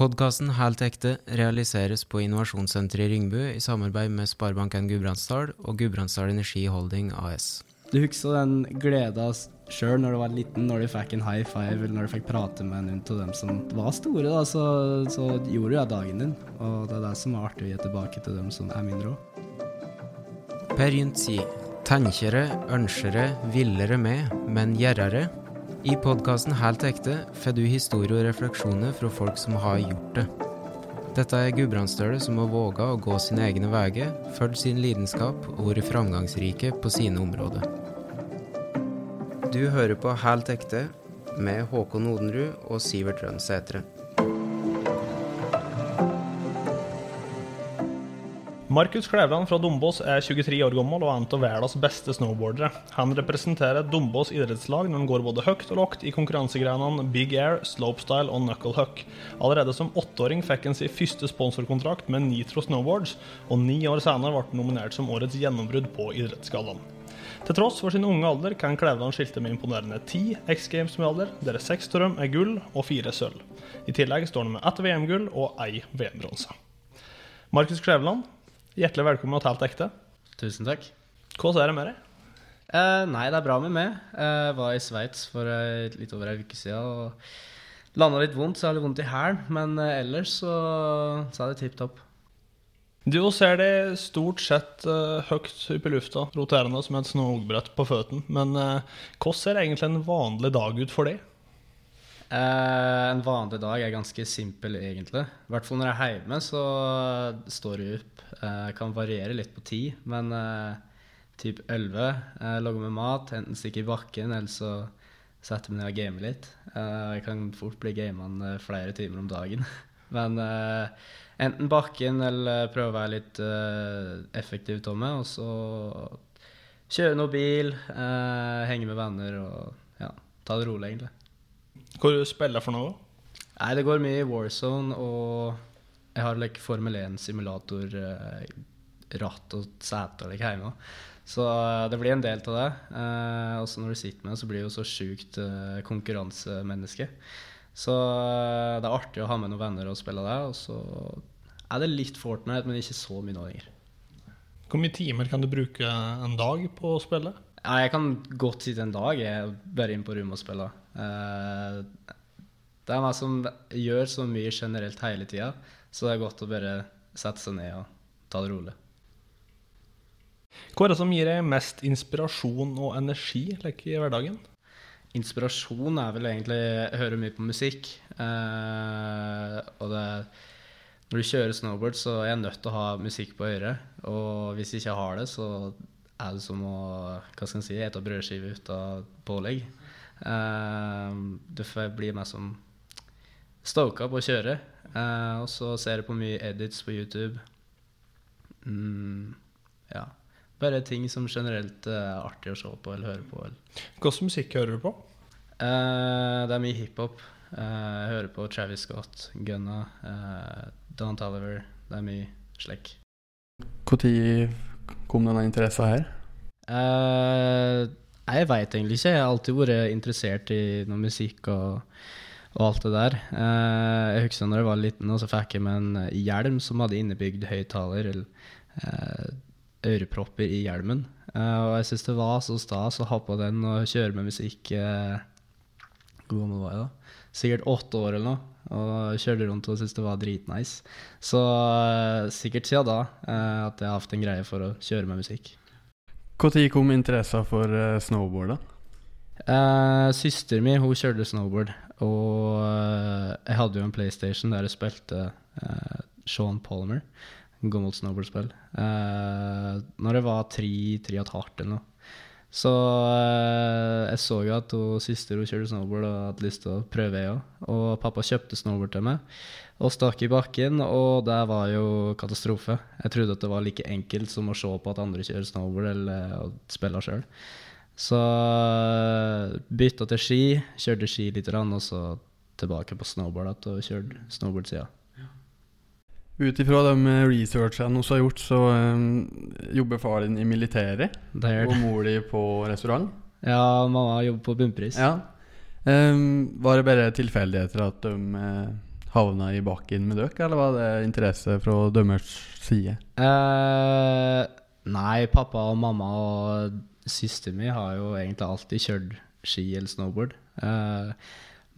Podkasten Helt ekte realiseres på Innovasjonssenteret i Ringbu i samarbeid med Sparebanken Gudbrandsdal og Gudbrandsdal Energi Holding AS. Du husker den gleda sjøl når du var liten, når du fikk en high five, eller når du fikk prate med en av dem som var store, da, så, så gjorde du ja dagen din. Og det er det som er artig å gi tilbake til dem som er mindre òg. Per Gynt sier tenkjere, ønskere, villere med, men gjerrere. I podkasten Helt ekte får du historier og refleksjoner fra folk som har gjort det. Dette er gudbrandsdøler som har våga å gå sine egne veier, fulgt sin lidenskap og vært framgangsrike på sine områder. Du hører på Helt ekte med Håkon Odenrud og Sivert Rønn Markus Klevland fra Dombås er 23 år gammel og er en av verdens beste snowboardere. Han representerer Dombås idrettslag når han går både høyt og lågt i konkurransegrenene Big Air, Slopestyle og Knuckle Huck. Allerede som åtteåring fikk han sin første sponsorkontrakt med Nitro Snowboards, og ni år senere ble han nominert som årets gjennombrudd på Idrettsgallaen. Til tross for sin unge alder kan Klevland skilte med imponerende ti X Games-medaljer, der seks av dem er gull og fire sølv. I tillegg står han med ett VM-gull og ei VM-bronse. Markus Klevland, hjertelig velkommen til Helt ekte. Tusen takk. Hvordan er det med deg? Eh, nei, det er bra med meg. Jeg var i Sveits for eh, litt over ei uke siden og landa litt vondt, så jeg har litt vondt i hælen. Men eh, ellers så, så er det tipp topp. Du ser det stort sett uh, høyt opp i lufta, roterende som et snowbrett på føttene. Men uh, hvordan ser egentlig en vanlig dag ut for deg? Eh, en vanlig dag er ganske simpel, egentlig. I hvert fall når jeg er hjemme, så står jeg opp. Eh, kan variere litt på tid, men eh, typ 11 eh, logger med mat, enten stikker i bakken, eller så setter jeg meg ned og gamer litt. Jeg kan fort bli gamende flere timer om dagen. men enten bakken eller prøve å være litt effektiv, Tomme, og så kjøre noe bil, henge med venner og ja, ta det rolig, egentlig. Hvor du spiller for noe? Nei, det går mye i Warzone, og jeg har like, Formel 1-simulator, eh, ratt og sete og like, hjemme. Så eh, det blir en del av det. Eh, også når du sitter med det, så blir du så sjukt eh, konkurransemenneske. Så eh, det er artig å ha med noen venner og spille det. Og så er det litt Fortnite, men ikke så mye nå lenger. Hvor mye timer kan du bruke en dag på å spille? Ja, jeg kan godt sitte en dag jeg, bare inn på rommet og spille. Eh, det er meg som gjør så mye generelt hele tida, så det er godt å bare sette seg ned og ta det rolig. Hva er det som gir deg mest inspirasjon og energi like, i hverdagen? Inspirasjon er vel egentlig Jeg hører mye på musikk. Eh, og det Når du kjører snowboard, så er jeg nødt til å ha musikk på øret. Og hvis jeg ikke har det, så er det som å hva skal jeg si, ete brødskive uten pålegg. Eh, du får bli meg som stoka på å kjøre. Eh, og så ser jeg på mye edits på YouTube. Mm, ja. Bare ting som generelt eh, er artig å se på eller høre på. Hvilken musikk hører du på? Uh, det er mye hiphop. Uh, jeg hører på Travis Scott, Gunna, uh, Don Tolliver. Det er mye slekk. Når kom denne interessa her? Uh, jeg veit egentlig ikke. Jeg har alltid vært interessert i noe musikk og, og alt det der. jeg husker da jeg var liten, og så fikk jeg meg en hjelm som hadde innebygd høyttaler eller ørepropper i hjelmen. og jeg syns det var så stas å ha på den og kjøre med musikk. Hvor gammel var jeg da? sikkert åtte år eller noe. Og kjørte rundt og syntes det var dritnice. Så uh, sikkert siden da uh, at jeg har hatt en greie for å kjøre med musikk. Når kom interessen for uh, snowboard? da? Uh, Søsteren min hun kjørte snowboard. Og jeg hadde jo en PlayStation der jeg spilte Sean Palmer. Gammelt snowboardspill. Uh, når jeg var tre, tre og et halvt eller noe. Så uh, jeg så jo at hun søster kjørte snowboard og hadde lyst til å prøve, jeg òg. Og pappa kjøpte snowboard til meg og stakk i bakken, og det var jo katastrofe. Jeg trodde at det var like enkelt som å se på at andre kjører snowboard eller å spille sjøl. Så eh, bytta til ski, kjørte ski litt, og så tilbake på snowboard og kjørte snowboard-sida. Ut ifra de researchene vi har gjort, så um, jobber far din i militæret. Og mor di på restaurant. Ja, mamma jobber på bunnpris. Ja. Um, var det bare tilfeldigheter at de uh, havna i bakken med dere, eller var det interesse fra dømmers side? Eh, nei, pappa og mamma og søsteren min har jo egentlig alltid kjørt ski eller snowboard. Eh,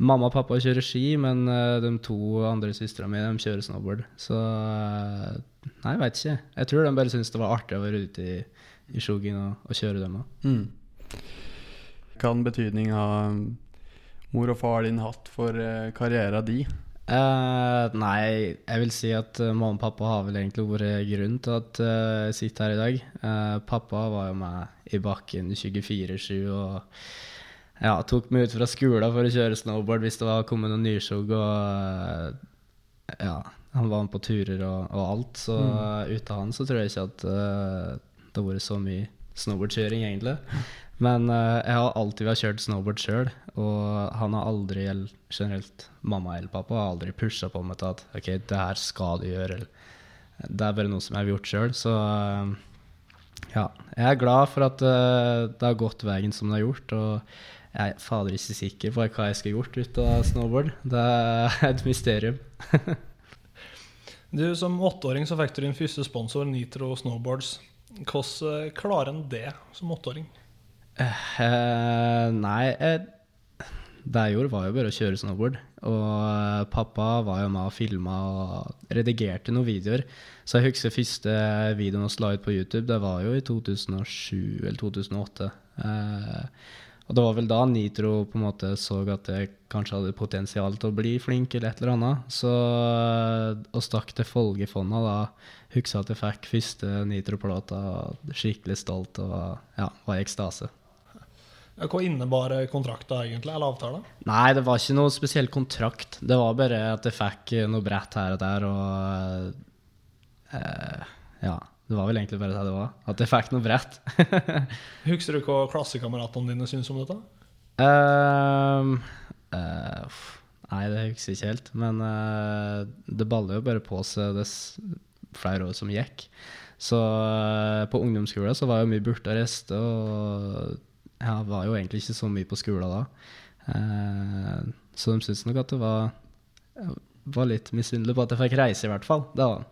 mamma og pappa kjører ski, men eh, de to andre søstrene mine de kjører snowboard. Så eh, nei, veit ikke. Jeg tror de bare syntes det var artig å være ute i, i skogen og, og, kjøre dem òg. Mm. Kan betydninga mor og far din hatt for karriera karrieren din? Uh, nei, jeg vil si at uh, mamma og pappa har vel egentlig vært grunnen til at uh, jeg sitter her i dag. pappa var jo med i bakken 24-7 og ja, tok meg ut fra skolen for å kjøre snowboard hvis det var kommet noen nyskjogg. Og ja, han var med på turer og, og alt. Så mm. uten han så tror jeg ikke at det har vært så mye snowboardkjøring, egentlig. Men uh, jeg har alltid har kjørt snowboard sjøl, og han har aldri, generelt mamma eller pappa, har aldri pusha på meg til at OK, det her skal du gjøre. eller Det er bare noe som jeg har gjort sjøl. Så uh, ja, jeg er glad for at uh, det har gått veien som det har gjort. Og jeg er fader ikke sikker på hva jeg skulle gjort ut av snowboard. Det er et mysterium. du, Som åtteåring så fikk du din første sponsor, Nitro Snowboards. Hvordan klarer en det som åtteåring? Uh, nei, eh, det jeg gjorde, var jo bare å kjøre snowboard. Og uh, pappa var jo med og filma og redigerte noen videoer. Så jeg husker første videoen vi la ut på YouTube, det var jo i 2007 eller 2008. Uh, og det var vel da Nitro på en måte så at jeg kanskje hadde potensial til å bli flink eller et eller annet. Så og stakk til Folgefonna da husker at jeg fikk første Nitro-plata. Skikkelig stolt og ja, var i ekstase. Hva innebar kontrakta egentlig, eller avtalen? Nei, det var ikke noe spesiell kontrakt. Det var bare at jeg fikk noe brett her og der, og eh, Ja. Det var vel egentlig bare det det var. At jeg fikk noe brett. Husker du hva klassekameratene dine syns om dette? Uh, uh, nei, det husker jeg ikke helt. Men uh, det baller jo bare på seg dess flere år som gikk. Så eh, på ungdomsskolen så var jeg mye borte og reiste, og jeg var jo egentlig ikke så mye på skolen da. Eh, så de syntes nok at det var, var litt misunnelig på at jeg fikk reise, i hvert fall. Det var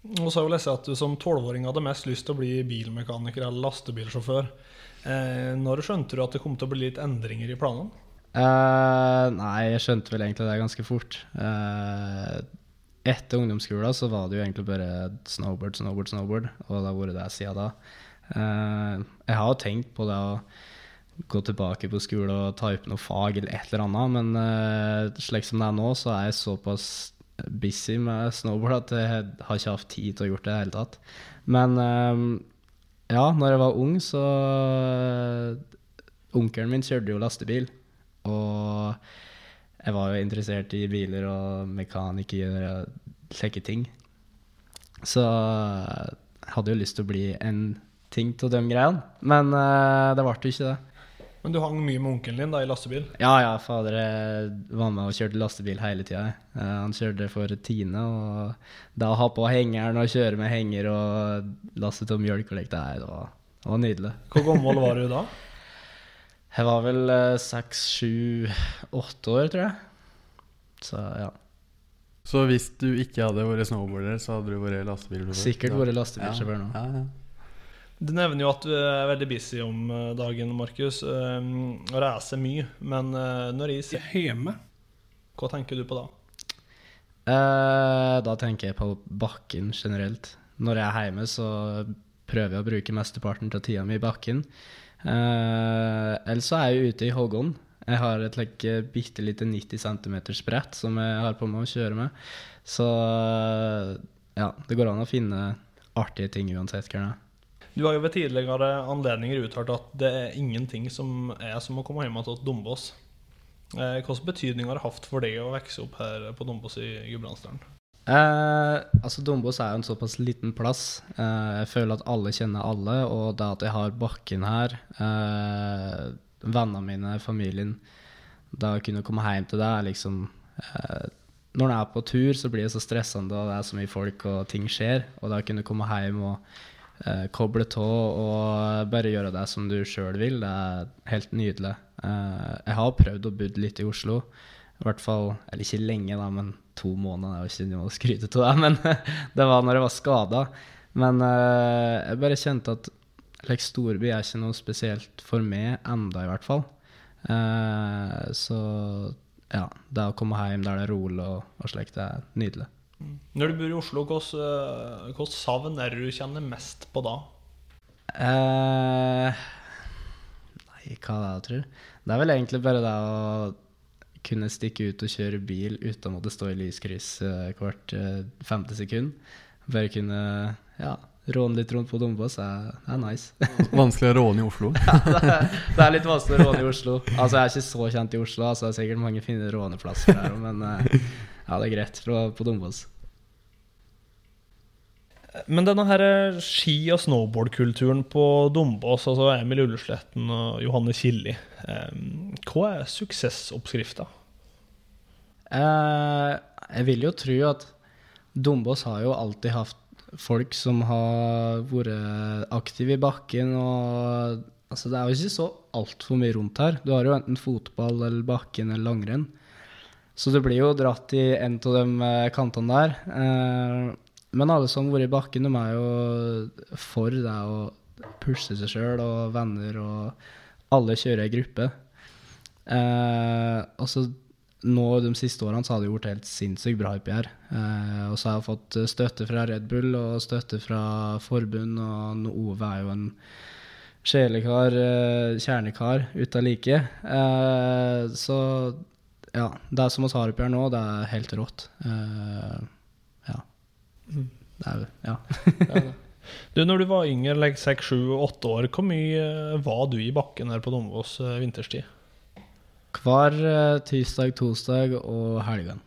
og så har jeg lest at du som tolvåring hadde mest lyst til å bli bilmekaniker eller lastebilsjåfør. Eh, når skjønte du at det kom til å bli litt endringer i planene? Eh, nei, jeg skjønte vel egentlig det ganske fort. Eh, etter ungdomsskolen så var det jo egentlig bare snowboard, snowboard, snowboard. Og det har vært det siden da. Uh, jeg har jo tenkt på det å gå tilbake på skole og ta opp noe fag eller et eller annet, men uh, slik som det er nå, så er jeg såpass busy med snowboard at jeg har ikke hatt tid til å gjøre det i det hele tatt. Men uh, ja, når jeg var ung, så Onkelen min kjørte jo lastebil, og jeg var jo interessert i biler og mekanikere og slike ting. Så jeg hadde jo lyst til å bli en ting til de greiene. Men uh, det ble jo ikke det. Men du hang mye med onkelen din da i lastebil? Ja, ja. Fader var med og kjørte lastebil hele tida. Uh, han kjørte for Tine, og da å ha på hengeren og kjøre med henger og laste til mjølk og leke, det, var, det var nydelig. Hvor gammel var du da? Jeg var vel uh, seks, sju, åtte år, tror jeg. Så ja. Så hvis du ikke hadde vært snowboarder, så hadde du vært lastebilsjåfør? Sikkert vært lastebilsjåfør nå. Ja, ja. Du nevner jo at du er veldig busy om eh, dagen, Markus, eh, og reiser mye. Men eh, når jeg sier hjemme, hva tenker du på da? Eh, da tenker jeg på bakken generelt. Når jeg er hjemme, så prøver jeg å bruke mesteparten av tida mi i bakken. Eh, ellers så er jeg ute i Hågon. Jeg har et like, bitte lite 90 cm brett som jeg har på meg å kjøre med. Så ja, det går an å finne artige ting uansett Kjørne. Du har jo ved tidligere anledninger uttalt at det er ingenting som er som å komme hjem til Dombås. Eh, hvilken betydning har det hatt for deg å vokse opp her på Dombås i Gudbrandsdalen? Eh, altså Dombås er jo en såpass liten plass. Eh, jeg føler at alle kjenner alle, og det at jeg har bakken her, eh, vennene mine, familien Da å kunne komme hjem til deg er liksom eh, Når en er på tur, så blir det så stressende, og det er så mye folk, og ting skjer. Og da å kunne komme hjem og eh, koble av og bare gjøre det som du sjøl vil. Det er helt nydelig. Eh, jeg har prøvd å bo litt i Oslo, I hvert fall Eller ikke lenge, da, men to måneder er jo ikke noe å skryte av, det, men det var når jeg var skada. Men eh, jeg bare kjente at like, storby er ikke noe spesielt for meg enda i hvert fall. Uh, så ja, det å komme hjem der det er rolig og, og slikt, det er nydelig. Når du bor i Oslo, hvilke eh, savn er det du kjenner mest på da? Uh, nei, hva er det jeg tror? Det er vel egentlig bare det å kunne stikke ut og kjøre bil uten å måtte stå i lyskryss uh, hvert uh, femte sekund. Bare kunne ja, råne litt rundt på Dombås er, er nice. vanskelig å råne i Oslo? ja, det er, det er, litt vanskelig å råne i Oslo. Altså, Jeg er ikke så kjent i Oslo, altså, det er sikkert mange fine råneplasser der men uh, ja, det er greit på, på Dombås. Men denne her ski- og snowboardkulturen på Dombås, altså Emil Ullesletten og Johanne Killi, hva er suksessoppskrifta? Eh, jeg vil jo tro at Dombås har jo alltid hatt folk som har vært aktive i bakken. og altså Det er jo ikke så altfor mye rundt her. Du har jo enten fotball eller bakken eller langrenn. Så det blir jo dratt i en av de eh, kantene der. Eh, men alle som har vært i bakken, de er jo for det å pushe seg sjøl og venner, og alle kjører i gruppe. Eh, og så nå de siste årene så har det gjort helt sinnssykt bra oppi her. Eh, og så har jeg fått støtte fra Red Bull og støtte fra forbund, og Ove er jo en sjelekar, eh, kjernekar uten like. Eh, så ja, det er som har oppi her nå, det er helt rått. Ja, det er, jo ja. du, når du var yngre, like, 6, 7, 8 år, hvor mye eh, var du i bakken her på Dombås uh, vinterstid? Hver uh, tirsdag, torsdag og helgen.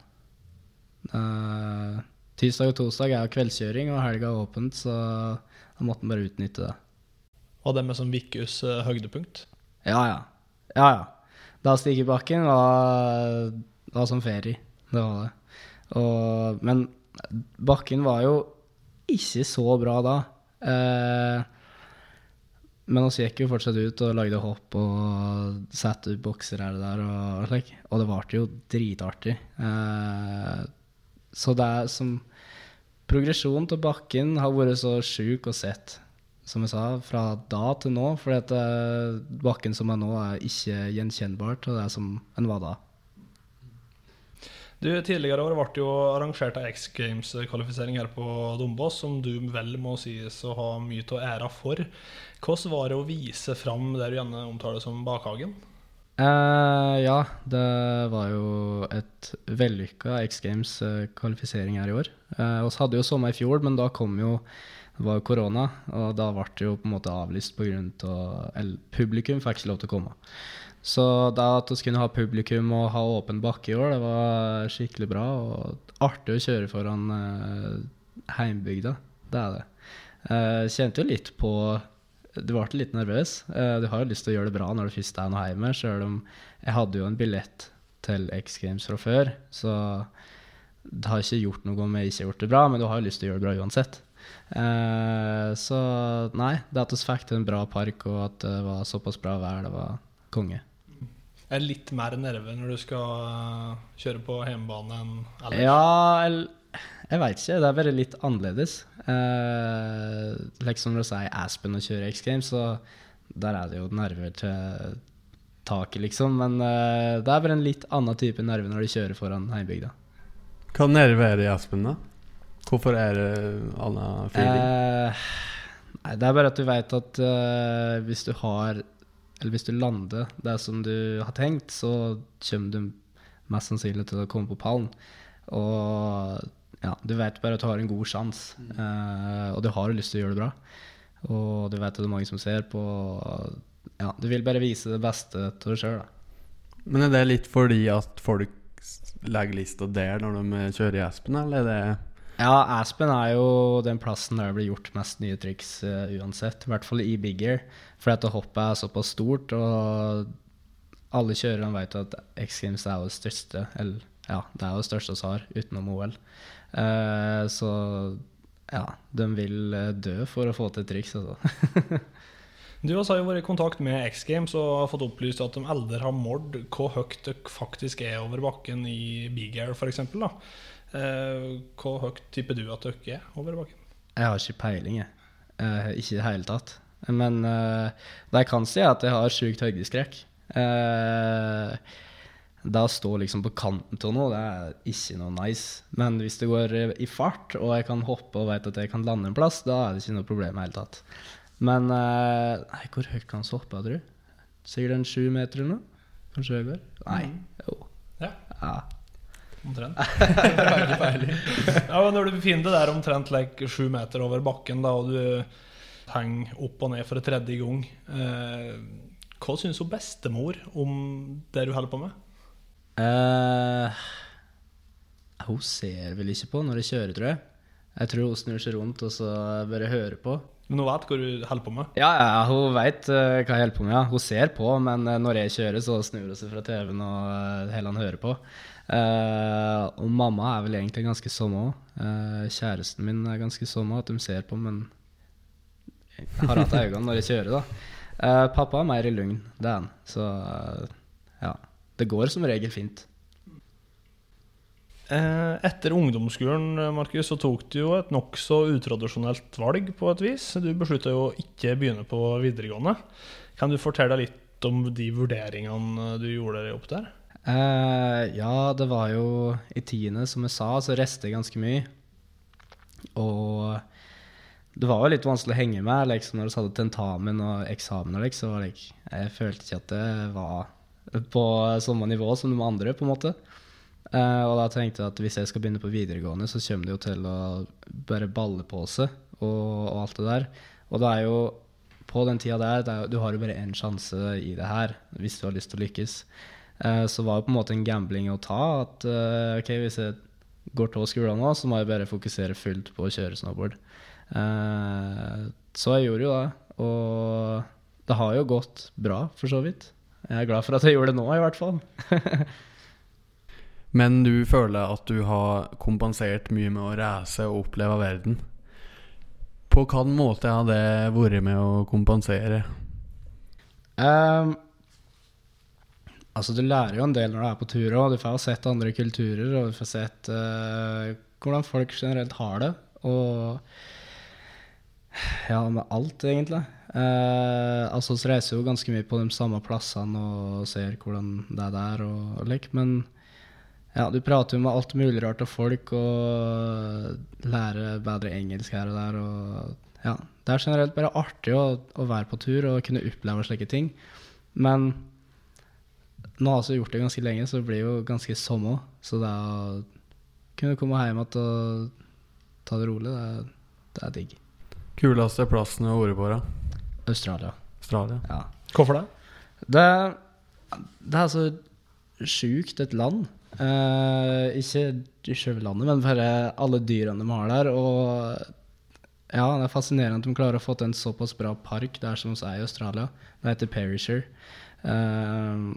Uh, tirsdag og torsdag er kveldskjøring, og helga er åpent, så da måtte en bare utnytte det. Var det med som Vikus uh, høydepunkt? Ja, ja. Ja, ja. Da Stigebakken bakken var, var som ferie. Det var det. Og, men bakken var jo ikke så bra da. Eh, men vi gikk jo fortsatt ut og lagde hopp og satte ut bokser her og der. Og, slik. og det varte jo dritartig. Eh, så det er som Progresjonen til bakken har vært så sjuk å sett, som jeg sa, fra da til nå. For eh, bakken som er nå, er ikke gjenkjennbart til det som en var da. Du, Tidligere år ble jo arrangert ei X Games-kvalifisering her på Dombås, som du vel må sies å ha mye av æra for. Hvordan var det å vise fram det du gjerne omtaler som bakhagen? Eh, ja, det var jo et vellykka X Games-kvalifisering her i år. Vi oss hadde jo sommer i fjor, men da kom jo det var korona, og da ble det jo på en måte avlyst pga. Av, publikum fikk ikke lov til å komme. Så da at vi kunne ha publikum og ha åpen bakke i år, det var skikkelig bra. Og artig å kjøre foran eh, heimbygda. Det er det. Eh, kjente jo litt på Du ble litt nervøs. Eh, du har jo lyst til å gjøre det bra når du først er noe hjemme, sjøl om jeg hadde jo en billett til X Games fra før. Så det har ikke gjort noe om jeg ikke har gjort det bra, men du har jo lyst til å gjøre det bra uansett. Uh, så nei, det at vi fikk til en bra park, og at det var såpass bra vær, det var konge er det litt mer nerve når du skal eh, kjøre på hjemmebane enn ellers? Ja, jeg veit ikke. Det er bare litt annerledes. Eh, liksom når du sier Aspen og kjører X Games, så der er det jo nerver til taket, liksom. Men eh, det er bare en litt annen type nerve når du kjører foran heimbygda. Hva nerve er det i Aspen, da? Hvorfor er det annen feeling? Eh, nei, det er bare at du veit at eh, hvis du har eller hvis du lander det som du har tenkt, så kommer du mest sannsynlig til å komme på pallen. Og ja, du vet bare at du har en god sjanse, mm. eh, og du har lyst til å gjøre det bra. Og du vet at det er mange som ser på. Ja, du vil bare vise det beste til deg sjøl. Men er det litt fordi at folk legger lista der når de kjører i Espen, eller er det ja, Aspen er jo den plassen der det blir gjort mest nye triks uh, uansett. I hvert fall i Big Air. Fordi at hoppet er såpass stort, og alle kjørerne vet at X Games er jo det største Eller ja, det er jo det største vi har, utenom OL. Uh, så ja, de vil uh, dø for å få til triks, altså. Du har jo vært i kontakt med X Games og har fått opplyst at de aldri har målt hvor høyt dere faktisk er over bakken i Big Air f.eks. Eh, hvor høyt tipper du at dere er over bakken? Jeg har ikke peiling, jeg. Eh, ikke i det hele tatt. Men eh, det jeg kan si, er at jeg har sjukt høydeskrekk. Eh, det å stå liksom på kanten av noe, det er ikke noe nice. Men hvis det går i fart, og jeg kan hoppe og vet at jeg kan lande en plass, da er det ikke noe problem i det hele tatt. Men eh, nei, hvor høyt kan vi hoppe, tror du? Sikkert en sju meter eller noe? Kanskje høyere? Nei. Mm. Jo. Ja. ja. Omtrent. ja, men når du befinner deg der omtrent like, sju meter over bakken, da, og du henger opp og ned for tredje gang, eh, hva syns hun bestemor om det du holder på med? Eh, hun ser vel ikke på når jeg kjører, tror jeg. Jeg tror hun snur seg rundt og så bare hører på. Men hun vet hva du holder på med? Ja, ja hun vet uh, hva jeg holder på med. Ja. Hun ser på, men uh, når jeg kjører, så snur hun seg fra TV-en og uh, heller han hører på. Uh, og mamma er vel egentlig ganske sånn òg. kjæresten min er ganske sånn òg, at de ser på, men jeg har hatt øynene når jeg kjører, da. pappa er mer i lugn, det er han. Så ja. Det går som regel fint. Eh, etter ungdomsskolen Markus, så tok du jo et nokså utradisjonelt valg på et vis. Du beslutta jo å ikke begynne på videregående. Kan du fortelle litt om de vurderingene du gjorde opp der? Eh, ja, det var jo i tiende, som jeg sa, så restet jeg ganske mye. Og det var jo litt vanskelig å henge med liksom, når du hadde tentamen og eksamen. Liksom, og, like, jeg følte ikke at det var på samme nivå som de andre, på en måte. Uh, og da tenkte jeg at hvis jeg skal begynne på videregående, så kommer det jo til å bare balle på seg og, og alt det der. Og det er jo på den tida der er, Du har jo bare én sjanse i det her hvis du har lyst til å lykkes. Uh, så var det på en måte en gambling å ta. At uh, ok, hvis jeg går til skolen nå, så må jeg bare fokusere fullt på å kjøre snowboard. så jeg gjorde jo det. Og det har jo gått bra, for så vidt. Jeg er glad for at jeg gjorde det nå, i hvert fall. Men du føler at du har kompensert mye med å reise og oppleve verden. På hvilken måte har det vært med å kompensere? Um, altså, du lærer jo en del når du er på tur òg. Du får sett andre kulturer, og du får sett uh, hvordan folk generelt har det. Og ja, med alt, egentlig. Uh, altså, vi reiser jo ganske mye på de samme plassene og ser hvordan det er der og, og lik, men ja, du prater jo med alt mulig rart av folk og lærer bedre engelsk her og der. Og ja, det er generelt bare artig å, å være på tur og kunne oppleve slike ting. Men nå har jeg gjort det ganske lenge, så det blir jo ganske sommer. Så det å kunne komme hjem igjen og ta det rolig, det er, det er digg. Kuleste plassen du har vært på, da? Australia. Australia. Ja. Hvorfor det? Det, det er så sjukt et land. Eh, ikke selve landet, men bare alle dyrene de har der. Og ja, det er fascinerende at de klarer å få til en såpass bra park der som vi er i Australia. Det heter Perisher. Uh,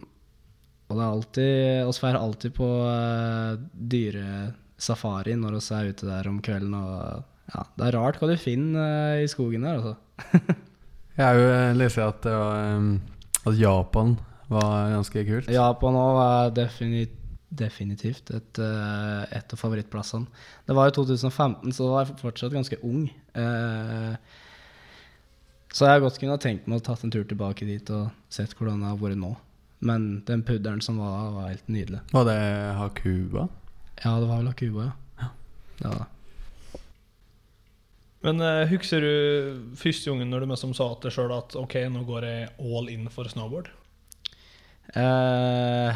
og det er alltid Vi drar alltid på uh, dyresafari når vi er ute der om kvelden. Og ja, det er rart hva du finner uh, i skogen der, altså. Jeg har jo lest at, um, at Japan var ganske kult. Japan òg er definitivt definitivt et, eh, et av favorittplassene. Det var jo 2015, så da var jeg fortsatt ganske ung. Eh, så jeg har godt kunne tenkt meg å tatt en tur tilbake dit og sett hvordan det har vært nå. Men den pudderen som var, var helt nydelig. Var det Hakuba? Ja, det var vel Hakuba, ja. ja. ja. Men uh, husker du første gangen når du liksom sa til deg sjøl at ok, nå går jeg all in for snowboard? Uh,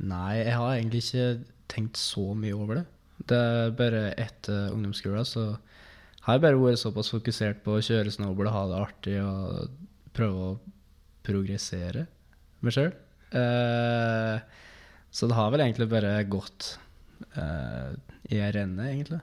Nei, jeg har egentlig ikke tenkt så mye over det. Det er bare etter ungdomsskolen så har jeg bare vært såpass fokusert på å kjøre snowboard og ha det artig og prøve å progressere meg sjøl. Eh, så det har vel egentlig bare gått eh, i renne, egentlig.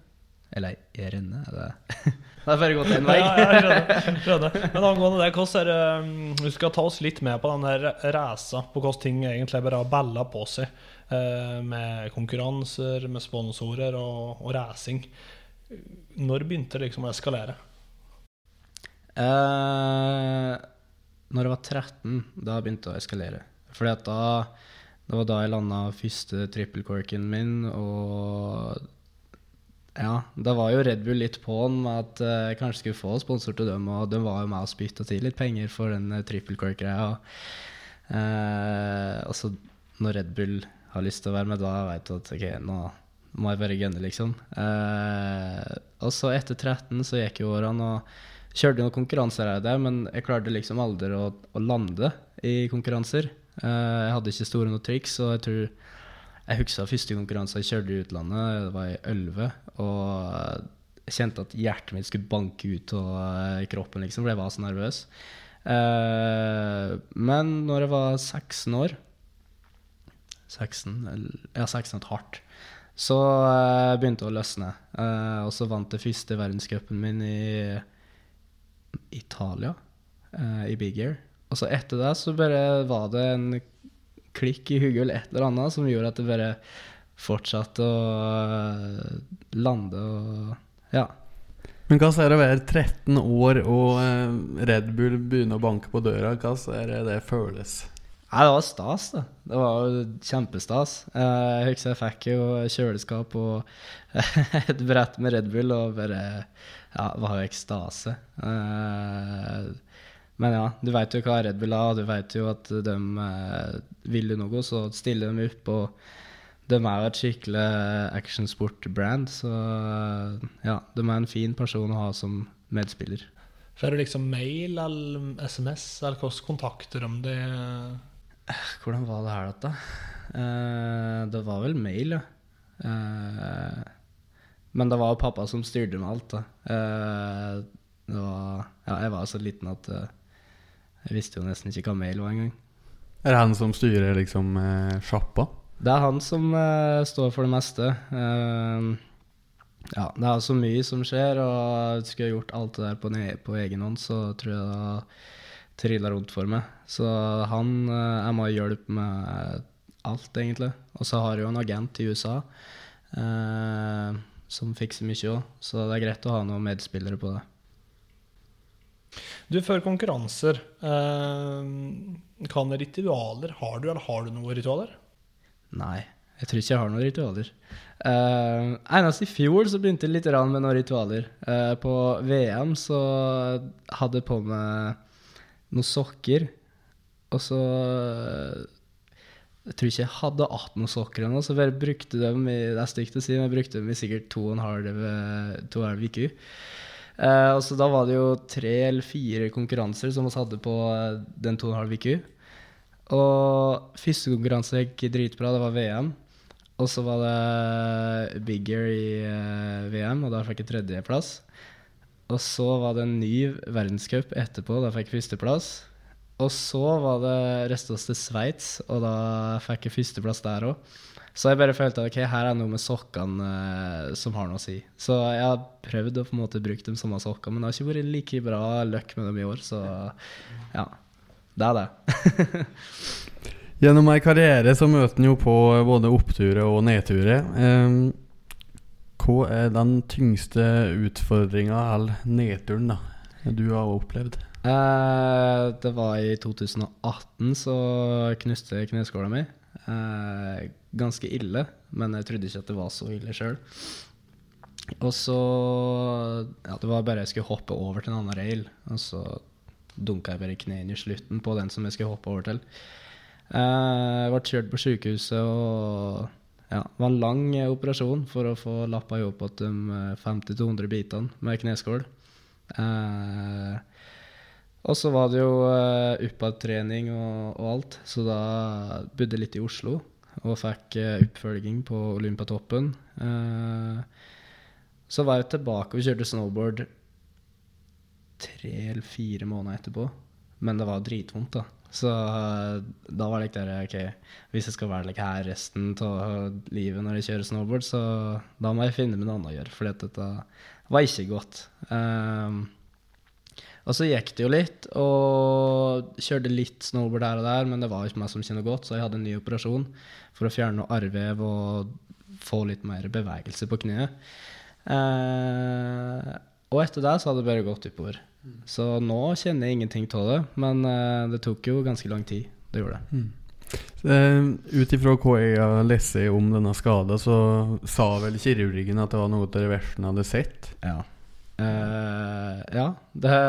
Eller i renne, er det Det er bare gått én vei. ja, jeg skjønner, skjønner. Men angående det, hvordan er det Du skal ta oss litt med på den reisa på hvordan ting egentlig bare har balla på seg. Eh, med konkurranser, med sponsorer og, og racing. Når begynte det liksom å eskalere? Uh, når jeg var 13, da begynte det å eskalere. Fordi at da Det var da jeg landa første trippelcorken min, og ja, da var jo Red Bull litt på med at eh, jeg kanskje skulle få sponsor til dem, og de var jo med og spytta til litt penger for den uh, trippelcork-greia. Eh, og så når Red Bull har lyst til å være med, da veit du at ok, nå må jeg bare gunne, liksom. Eh, og så etter 13 så gikk jo årene, og kjørte noen konkurranser men jeg klarte liksom aldri å, å lande i konkurranser. Uh, jeg hadde ikke store noe triks, og jeg tror jeg husker første konkurranse jeg kjørte i utlandet, det var i 11, og jeg kjente at hjertet mitt skulle banke ut av eh, kroppen, liksom, for jeg var så nervøs. Men når jeg var 16 år 16, ja, 16 og et hardt, så uh, begynte å løsne. Og så vant jeg første verdenscupen min i Italia, i Big Air. Og så etter det så bare var det en klikk i hodet eller et eller annet som gjorde at det bare fortsatte å eh, lande og Ja. Men hva er det å være 13 år og eh, Red Bull begynner å banke på døra? Hva er det det føles? Nei, det var stas, da. Det var jo kjempestas. Eh, jeg husker jeg fikk jo kjøleskap og et brett med Red Bull og bare Ja, det var jo ekstase. Men ja, du veit jo hva Red Bull er, og du veit jo at de eh, vil noe, så stiller de opp. Og de er jo et skikkelig actionsport-brand, så eh, ja, de er en fin person å ha som medspiller. Får du liksom mail eller SMS, eller hvordan kontakter de det? Hvordan var det her, dette? Eh, det var vel mail, ja. Eh, men det var jo pappa som styrte med alt, da. det var, ja, jeg var så liten at eh, jeg visste jo nesten ikke hva mail var engang. Er det han som styrer liksom eh, sjappa? Det er han som eh, står for det meste. Uh, ja, det er så mye som skjer, og skulle jeg gjort alt det der på, på egen hånd, så tror jeg det trilla rundt for meg. Så han eh, er med og hjelper med alt, egentlig. Og så har jeg jo en agent i USA uh, som fikser mye òg, så det er greit å ha noen medspillere på det. Du, før konkurranser, eh, kan ritualer Har du eller har du noen ritualer? Nei, jeg tror ikke jeg har noen ritualer. Uh, eneste i fjor så begynte jeg litt med noen ritualer. Uh, på VM så hadde jeg på meg noen sokker, og så Jeg tror ikke jeg hadde 18 sokker ennå, så jeg brukte dem i det er stygt å si, men jeg brukte dem i sikkert to og en halv uke. Uh, og så Da var det jo tre eller fire konkurranser som vi hadde på uh, den to og en halv uke. Og første konkurranse gikk dritbra, det var VM. Og så var det bigger i uh, VM, og da fikk jeg tredjeplass. Og så var det en ny verdenscup etterpå, da fikk jeg førsteplass. Og så var det restes til Sveits, og da fikk jeg førsteplass der òg. Så jeg bare følte at ok, her er noe med sokkene uh, som har noe å si. Så jeg har prøvd å på en måte bruke de samme sokkene, men det har ikke vært like bra løkk med dem i år. Så ja, det er det. Gjennom ei karriere så møter en jo på både oppturer og nedturer. Um, hva er den tyngste utfordringa eller nedturen da, du har opplevd? Uh, det var i 2018 så knuste kneskåla mi. Uh, ganske ille, men jeg trodde ikke at det var så ille sjøl. Og så Ja, det var bare jeg skulle hoppe over til en annen rail, og så dunka jeg bare knærne i slutten på den som jeg skulle hoppe over til. Eh, jeg ble kjørt på sykehuset og ja, det var en lang operasjon for å få lappa i hop de 50-200 bitene med kneskål. Eh, og så var det jo uh, trening og, og, alt, så da bodde jeg litt i Oslo og fikk uh, oppfølging på Olympiatoppen. Uh, så var jeg tilbake og kjørte snowboard tre eller fire måneder etterpå. Men det var dritvondt, da. Så uh, da var det ikke der OK, hvis jeg skal være like, her resten av livet når jeg kjører snowboard, så da må jeg finne meg noe annet å gjøre, for dette var ikke godt. Uh, og så gikk det jo litt, og kjørte litt snowboard der og der, men det var ikke meg som kjenner godt, så jeg hadde en ny operasjon for å fjerne noe arrvev og få litt mer bevegelse på kneet. Eh, og etter det så hadde det bare gått oppover. Så nå kjenner jeg ingenting av det, men eh, det tok jo ganske lang tid. Det gjorde det. Uh, Ut ifra hva jeg har lest om denne skaden, så sa vel kirurgen at det var noe av det verste han hadde sett? Ja. Eh, ja, det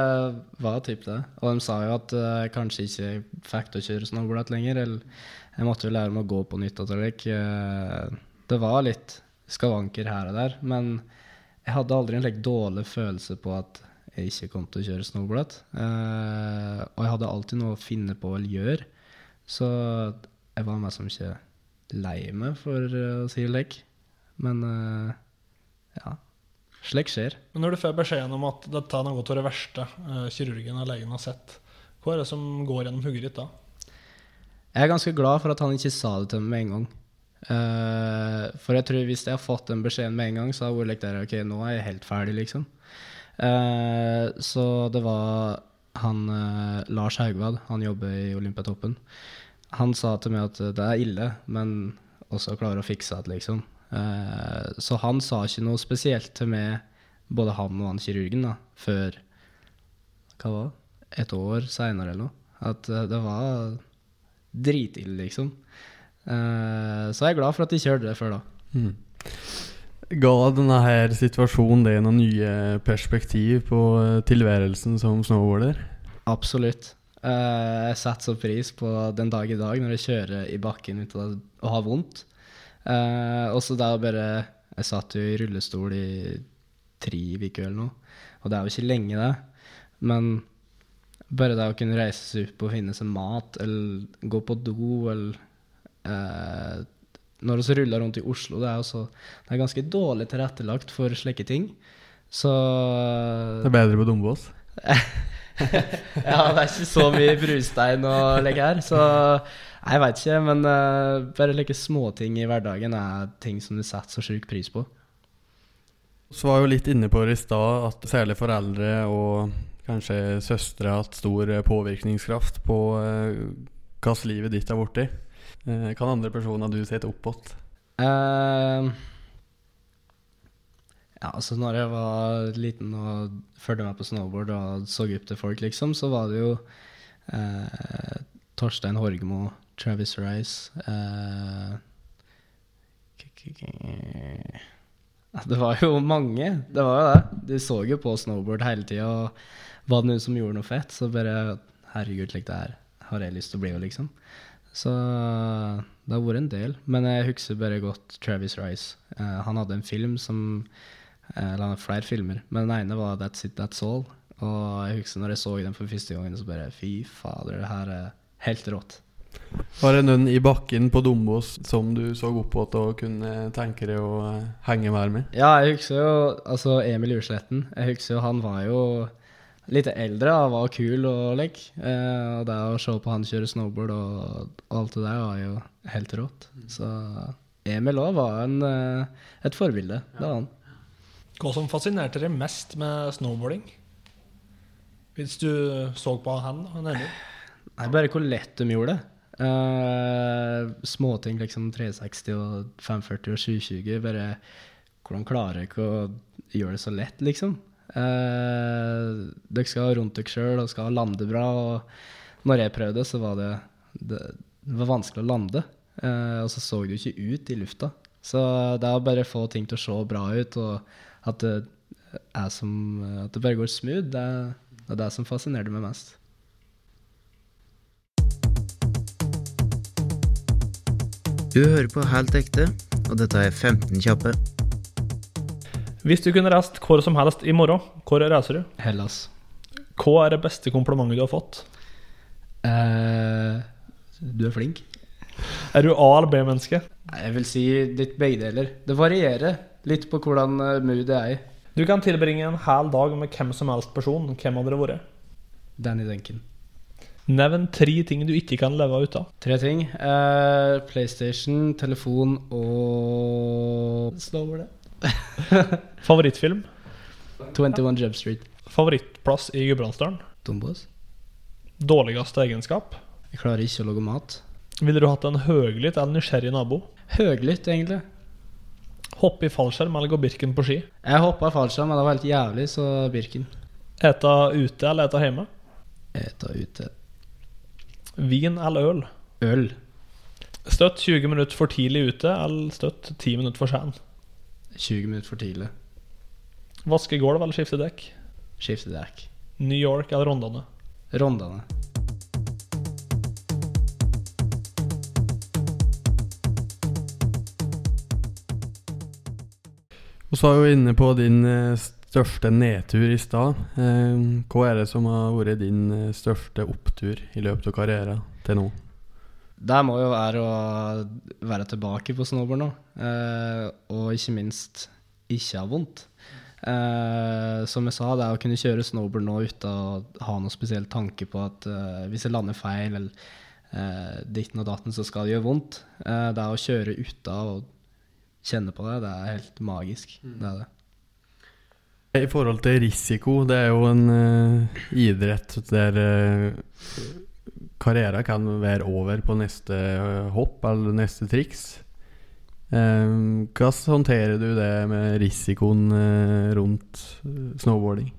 var typ det. Og de sa jo at jeg kanskje ikke fikk til å kjøre snowboard lenger. Eller jeg måtte jo lære meg å gå på nytt. Eh, det var litt skavanker her og der, men jeg hadde aldri en like, dårlig følelse på at jeg ikke kom til å kjøre snowboard. Eh, og jeg hadde alltid noe å finne på å gjøre. Så jeg var meg som ikke lei meg, for å si det slik. Men ja. Slikt skjer. Men når du får beskjeden om at dette er noe av det verste eh, kirurgen og legen har sett, hva er det som går gjennom hodet ditt da? Jeg er ganske glad for at han ikke sa det til meg med en gang. Uh, for jeg tror hvis jeg har fått den beskjeden med en gang, så hadde jeg vært der, ok, nå er jeg helt ferdig, liksom. Uh, så det var han uh, Lars Haugvad, han jobber i Olympiatoppen. Han sa til meg at det er ille, men også klarer å fikse det, liksom. Eh, så han sa ikke noe spesielt til meg, både han og han kirurgen, da, før hva var det? Et år seinere eller noe. At eh, det var dritille, liksom. Eh, så jeg er glad for at de kjørte det før da. Mm. Ga denne her situasjonen deg noen nye perspektiv på tilværelsen som snowboarder? Absolutt. Jeg setter så pris på den dag i dag når jeg kjører i bakken uten å ha vondt. Uh, og så er bare Jeg satt jo i rullestol i tre uker eller noe, og det er jo ikke lenge, det. Men bare det å kunne reise seg opp og finne seg mat, eller gå på do, eller eh, Når vi ruller rundt i Oslo, det er jo så Det er ganske dårlig tilrettelagt for slike ting. Så Det er bedre på Dombås? Ja, det er ikke så mye brustein å legge her, så jeg veit ikke. Men uh, bare like småting i hverdagen er ting som du setter så sjuk pris på. Så var jo litt inne på det i stad at særlig foreldre og kanskje søstre har hatt stor eh, påvirkningskraft på hva hvilket livet ditt blitt. Eh, kan andre personer du sett opp mot? Uh, ja, altså når jeg var liten og fulgte meg på snowboard og så opp til folk, liksom, så var det jo eh, Torstein Horgmo, Travis Rice ja, Det var jo mange. Det var jo det. De så jo på snowboard hele tida, og var det noen som gjorde noe fett, så bare Herregud, slik det her har jeg lyst til å bli jo, liksom. Så det har vært en del. Men jeg husker bare godt Travis Rice. Uh, han hadde en film som eh, Eller han hadde flere filmer, men den ene var That's It, That's All. Og jeg husker når jeg så den for første gangen, så bare Fy fader, det her er helt rått. Var det noen i bakken på Dombås som du så opp mot og kunne tenke deg å eh, henge mer med? Ja, jeg husker jo altså Emil Ursletten. Jeg husker jo han var jo litt eldre og var kul og lek. Eh, og det å se på han kjøre snowboard og, alt det der var jo helt rått. Så Emil òg var en, eh, et forbilde. Det var han. Hva som fascinerte deg mest med snowboarding? Hvis du så på han han Emil? Nei, bare hvor lett de gjorde det. Eh, småting liksom 360 og 540 og 720. Bare hvordan klarer dere ikke å gjøre det så lett, liksom? Uh, dere skal rundt dere sjøl og skal lande bra. Og når jeg prøvde, så var det, det, det var vanskelig å lande. Uh, og så så jo ikke ut i lufta. Så det er å bare få ting til å se bra ut, og at det, er som, at det bare går smooth, det det, er det som fascinerer meg mest. Du hører på Helt ekte, og dette er 15 kjappe. Hvis du kunne reist hvor som helst i morgen, hvor reiser du? Hellas. Hva er det beste komplimentet du har fått? Uh, du er flink. Er du A- eller B-menneske? Jeg vil si litt begge deler. Det varierer litt på hvordan uh, mood jeg er i. Du kan tilbringe en hel dag med hvem som helst person. Hvem hadde det vært? Danny Duncan. Nevn tre ting du ikke kan leve uten. Tre ting. Eh, PlayStation, telefon og Slå over det. Favorittfilm? 21 Jump Street. Favorittplass i Gudbrandsdalen? Dombås. Dårligste egenskap? Jeg klarer ikke å lage mat. Ville du hatt en høglytt eller nysgjerrig nabo? Høglytt, egentlig. Hoppe i fallskjerm eller gå Birken på ski? Jeg hoppa fallskjerm, men det var helt jævlig, så Birken. Ete ute eller ete hjemme? Eta ute. Vin eller øl? Øl. Støtt 20 minutter for tidlig ute eller støtt 10 minutter for sen? 20 minutter for tidlig. Vaske gulv eller skifte dekk? Skifte dekk. New York eller Rondane? Rondane. Og så er vi inne på din eh, største nedtur i stad. Eh, hva er det som har vært din eh, største opptur i løpet av karrieren til nå? Det må jo være å være tilbake på snowboard nå, eh, og ikke minst ikke ha vondt. Eh, som jeg sa, det er å kunne kjøre snowboard nå uten å ha noe spesiell tanke på at hvis jeg lander feil eller eh, ditten og datten, så skal det gjøre vondt. Eh, det er å kjøre uten å kjenne på det, det er helt magisk. Det er det. I forhold til risiko, det er jo en uh, idrett der uh, karrieren kan være over på neste uh, hopp eller neste triks. Uh, hvordan håndterer du det med risikoen eh, rundt eh, snowboarding?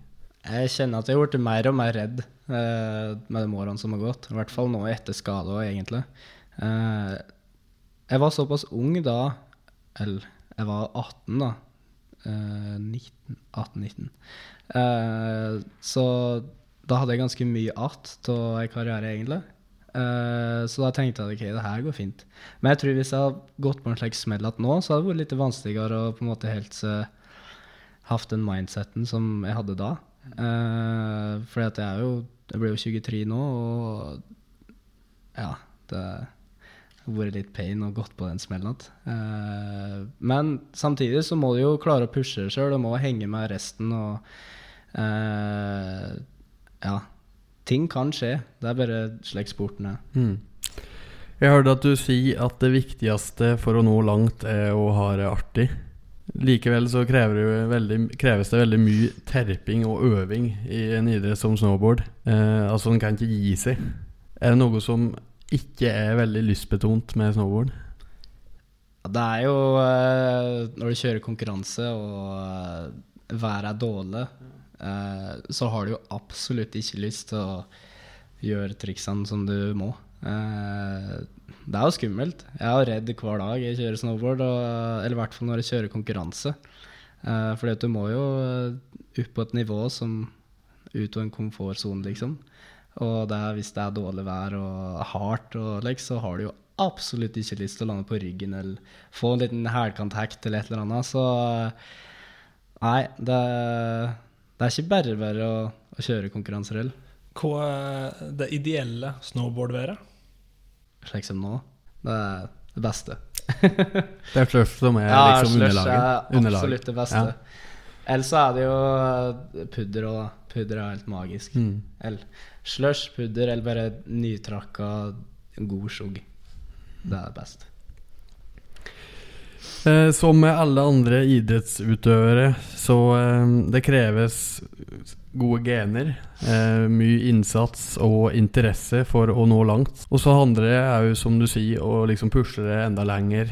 Jeg kjenner at jeg har blitt mer og mer redd eh, med de årene som har gått. I hvert fall nå etter skade òg, egentlig. Eh, jeg var såpass ung da, eller jeg var 18 da. Eh, 19, 18-19. Eh, så da hadde jeg ganske mye att av en karriere, egentlig. Eh, så da tenkte jeg at ok, det her går fint. Men jeg tror hvis jeg hadde gått på en slags smell at nå, så hadde det vært litt vanskeligere å på en måte helt eh, hatt den mindseten som jeg hadde da. Uh, fordi at jeg er jo Jeg blir jo 23 nå, og ja, det vært litt pain og gått på den smellen igjen. Eh, men samtidig så må du jo klare å pushe deg sjøl, du må henge med resten og eh, Ja. Ting kan skje. Det er bare slik sporten er. Mm. Jeg hørte at du sier at det viktigste for å nå langt er å ha det artig. Likevel så det veldig, kreves det veldig mye terping og øving i en idrett som snowboard. Eh, altså en kan ikke gi seg. Er det noe som ikke er veldig lystbetont med snowboard? Det er jo eh, Når du kjører konkurranse og eh, været er dårlig, eh, så har du jo absolutt ikke lyst til å gjøre triksene som du må. Det er jo skummelt. Jeg er redd hver dag jeg kjører snowboard, eller i hvert fall når jeg kjører konkurranse. Fordi at du må jo opp på et nivå som ut av en komfortsone, liksom. Og det er, hvis det er dårlig vær og hardt, og, like, så har du jo absolutt ikke lyst til å lande på ryggen eller få en liten hælkontakt eller et eller annet. Så nei, det, det er ikke bare bare å, å kjøre konkurranserell. Hva er det ideelle snowboardværet? Slik som nå. Det er det beste. Det er slush som er Ja, liksom slush underlaget. er absolutt det beste. Ja. Ellers så er det jo eh, pudder og Pudder er helt magisk. Mm. Eller slush, pudder, eller bare nytrakka god skjugg. Det er best. Eh, som med alle andre idrettsutøvere, så eh, det kreves gode gener, eh, mye innsats og interesse for å nå langt. Og så handler det òg, som du sier, å liksom pusle det enda lenger.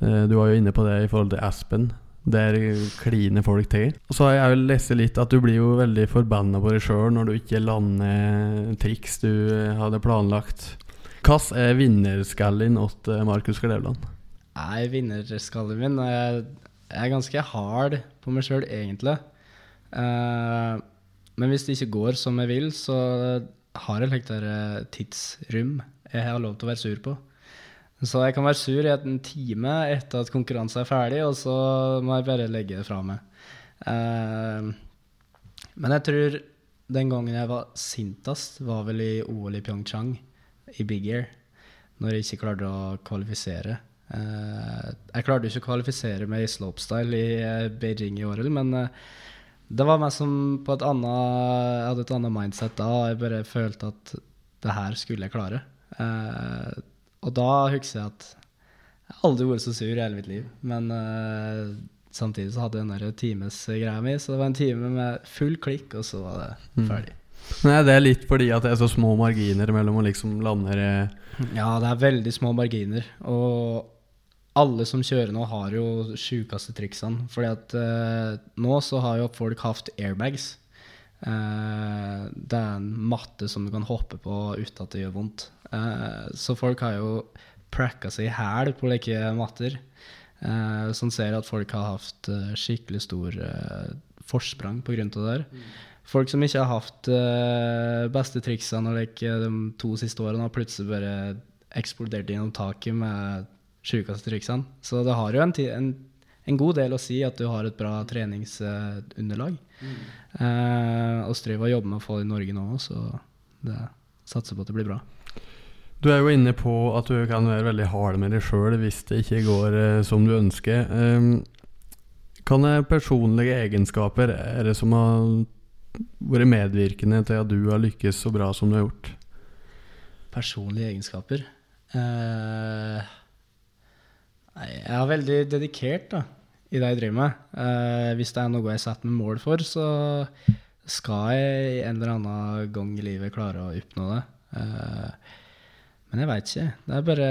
Eh, du var jo inne på det i forhold til Aspen. Der kliner folk til. Og så har jeg jo lest litt at du blir jo veldig forbanna på deg sjøl når du ikke lander triks du eh, hadde planlagt. Hva er vinnerskallen til Markus Klevland? Nei, vinnerskallen min Jeg jeg er ganske hard på meg sjøl, egentlig. Uh, men hvis det ikke går som jeg vil, så har jeg et tidsrom jeg har lov til å være sur på. Så jeg kan være sur i en time etter at konkurransen er ferdig, og så må jeg bare legge det fra meg. Uh, men jeg tror den gangen jeg var sintest, var vel i OL i Pyeongchang, i Big Air, når jeg ikke klarte å kvalifisere. Uh, jeg klarte ikke å kvalifisere meg i slopestyle i eh, Beijing i år, men uh, det var meg som på et annet Jeg hadde et annet mindset da, jeg bare følte at det her skulle jeg klare. Eh, og da husker jeg at jeg har aldri vært så sur i hele mitt liv, men uh, samtidig så hadde jeg den der timesgreia mi, så det var en time med full klikk, og så var det Mm. ferdig. Nei, det er litt fordi at det er så små marginer mellom å liksom lande det Ja, det er veldig små marginer. Og alle som kjører nå, har jo sjukeste triksene. Fordi at eh, nå så har jo folk hatt airbags. Eh, det er en matte som du kan hoppe på uten at det gjør vondt. Eh, så folk har jo pracka seg i hæl på like matter. Eh, som ser at folk har hatt eh, skikkelig stor forsprang av det der. Folk som ikke har hatt beste triksene like, de to siste årene, har plutselig bare eksplodert gjennom taket med sjukeste triksene. Så det har jo en, en, en god del å si at du har et bra treningsunderlag. Eh, og driver og jobber med å få det i Norge nå òg, så det satser på at det blir bra. Du er jo inne på at du kan være veldig hard med deg sjøl hvis det ikke går eh, som du ønsker. Um, kan er personlige egenskaper er det som har vært medvirkende til at du har lykkes så bra som du har gjort? Personlige egenskaper Eh, Nei, jeg er veldig dedikert da, i det jeg driver med. Eh, hvis det er noe jeg setter meg mål for, så skal jeg en eller annen gang i livet klare å oppnå det. Eh, men jeg veit ikke. Det er bare